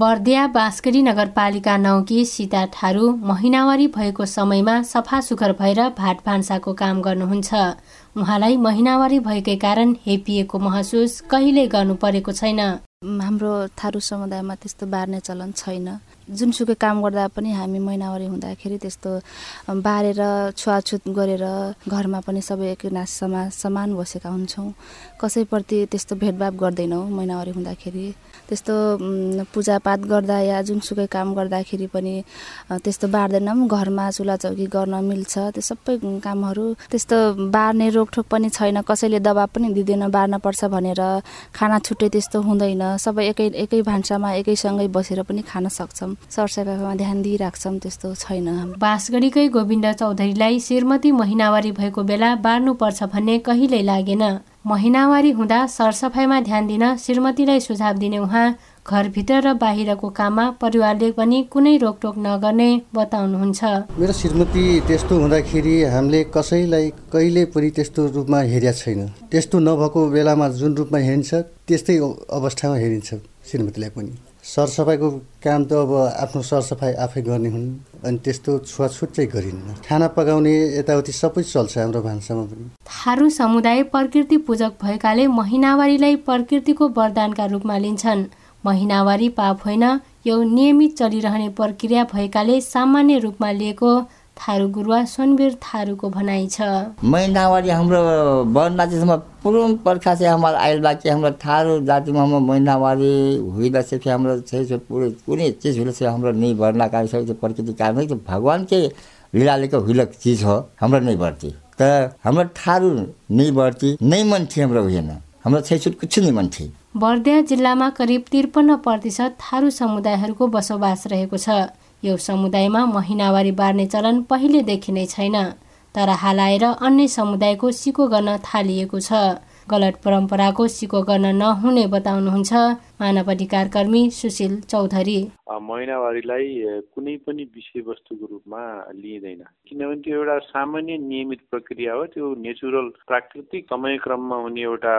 बर्दिया बाँसकरी नगरपालिका नौकी सीता ठारू महिनावारी भएको समयमा सफा सुखर भएर भाट भान्साको काम गर्नुहुन्छ। उहाँलाई महिनावारी भएकै कारण हेपिएको महसुस कहिल्यै गर्नु परेको छैन। हाम्रो थारू समुदायमा त्यस्तो बार्ने चलन छैन। जुनसुकै काम गर्दा पनि हामी महिनावारी हुँदाखेरि त्यस्तो बारेर छुवाछुत गरेर घरमा पनि सबै एक नासमा समान बसेका हुन्छौँ। कसैप्रति त्यस्तो भेदभाव गर्दैनौँ महिनावारी हुँदाखेरि। त्यस्तो पूजापाठ गर्दा या जुनसुकै काम गर्दाखेरि पनि त्यस्तो बार्दैनौँ। घरमा चुला चौकी गर्न मिल्छ। त्यो सबै कामहरू त्यस्तो बार्ने रोकठोक पनि छैन। कसैले दबाब पनि दिँदैन बार्न पर्छ भनेर खाना छुट्टै त्यस्तो हुँदैन। सबै एकै एकै भान्सामा एकैसँगै बसेर पनि खान सक्छौँ। सरसफाइमा ध्यान दिइराख्छौँ त्यस्तो छैन। बाँसगढीकै गोविन्द चौधरीलाई श्रीमती महिनावारी भएको बेला बार्नुपर्छ भन्ने कहिल्यै लागेन। महिनावारी हुँदा सरसफाइमा ध्यान दिन श्रीमतीलाई सुझाव दिने उहाँ घरभित्र र बाहिरको काममा परिवारले पनि कुनै रोकटोक नगर्ने बताउनुहुन्छ। मेरो श्रीमती त्यस्तो हुँदाखेरि हामीले कसैलाई कहिले पनि त्यस्तो रूपमा हेरेका छैन। त्यस्तो नभएको बेलामा जुन रूपमा हेरिन्छ त्यस्तै अवस्थामा हेरिन्छ श्रीमतीलाई पनि। सरसफाइको काम त अब आफ्नो सरसफाइ आफै गर्ने हुन् अनि त्यस्तो छुवाछुट चाहिँ गरिन्न। खाना पकाउने यताउति सबै चल्छ हाम्रो भान्सामा पनि। थारू समुदाय प्रकृति पूजक भएकाले महिनावारीलाई प्रकृतिको वरदानका रूपमा लिन्छन्। महिनावारी पाप होइन यो नियमित चलिरहने प्रक्रिया भएकाले सामान्य रूपमा लिएको थारू गुरुवा सोनवीर थारूको भनाइ छ। महिनावारी हाम्रो वर्ण जातिसम्म पुरुम पर्खा से हमारा आयल बाकी हाम्रो थारू जातिमा हाम्रो महिनावारी हुइला से हाम्रो छै पुरै कुनै चिज हुइला से हाम्रो नहीं भर्ना कार्य छ प्रकृति कारण तो भगवान के लीलाले को हुइला चिज हो हाम्रो नहीं भर्ती। त हाम्रो थारू नहीं भर्ती नहीं मन थियो हाम्रो होइन हाम्रो छैछुट कुछ नहीं मन थियो बर्दिया जिल्लामा करिब त्रिपन्न प्रतिशत थारू समुदायहरूको बसोबास रहेको छ। यो समुदायमा महिनावारी बार्ने चलन पहिलेदेखि नै छैन तर हालाएर अन्य समुदायको सिको गर्न थालिएको छ। गलत परम्पराको सिको गर्न नहुने बताउनुहुन्छ मानव अधिकार कर्मी सुशील चौधरी। महिनावारीलाई कुनै पनि विषयवस्तुको रूपमा लिइँदैन। किनभने त्यो एउटा सामान्य नियमित प्रक्रिया हो त्यो नेचुरल प्राकृतिक समयक्रममा हुने एउटा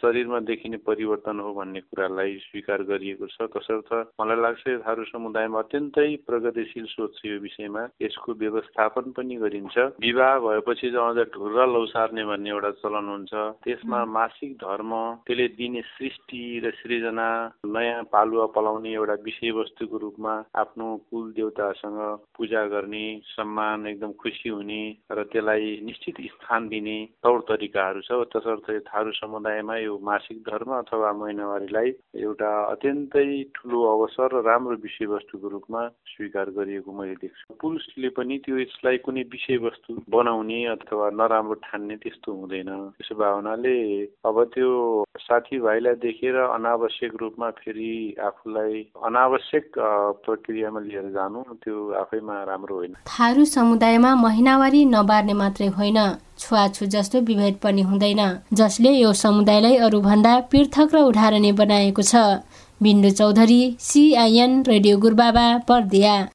शरीरमा देखिने परिवर्तन हो भन्ने कुरालाई स्वीकार गरिएको छ। तसर्थ मलाई लाग्छ थारू समुदायमा अत्यन्तै प्रगतिशील सोच छ यो विषयमा। यसको व्यवस्थापन पनि गरिन्छ। विवाह भएपछि अझ ढुर्रा लौसार्ने भन्ने एउटा चलन हुन्छ। त्यसमा मासिक धर्म त्यसले दिने सृष्टि र सृजना नयाँ पालुवा पलाउने एउटा विषयवस्तुको रूपमा आफ्नो कुल देवतासँग पूजा गर्ने सम्मान एकदम खुसी हुने र त्यसलाई निश्चित स्थान दिने तौर तरिकाहरू छ। तसर्थ थारू समुदायमा यो मासिक धर्म अथवा महिनावारीलाई एउटा अत्यन्तै ठुलो अवसर र राम्रो विषयवस्तुको रूपमा स्वीकार गरिएको मैले देख्छु। पुरुषले पनि त्यो यसलाई कुनै विषयवस्तु बनाउने अथवा नराम्रो ठान्ने त्यस्तो हुँदैन। त्यसो भए हुनाले अब त्यो साथीभाइलाई देखेर अनावश्यक रूपमा फेरि आफूलाई अनावश्यक प्रक्रियामा लिएर जानु त्यो आफैमा राम्रो होइन। थारू समुदायमा महिनावारी नबार्ने मात्रै होइन छुवाछु जस्तो विभेद पनि हुँदैन जसले यो समुदायलाई अरूभन्दा पृथक र उदाहरणीय बनाएको छ। बिन्दु चौधरी सिआइएन रेडियो गुरुबाबा पर्दिया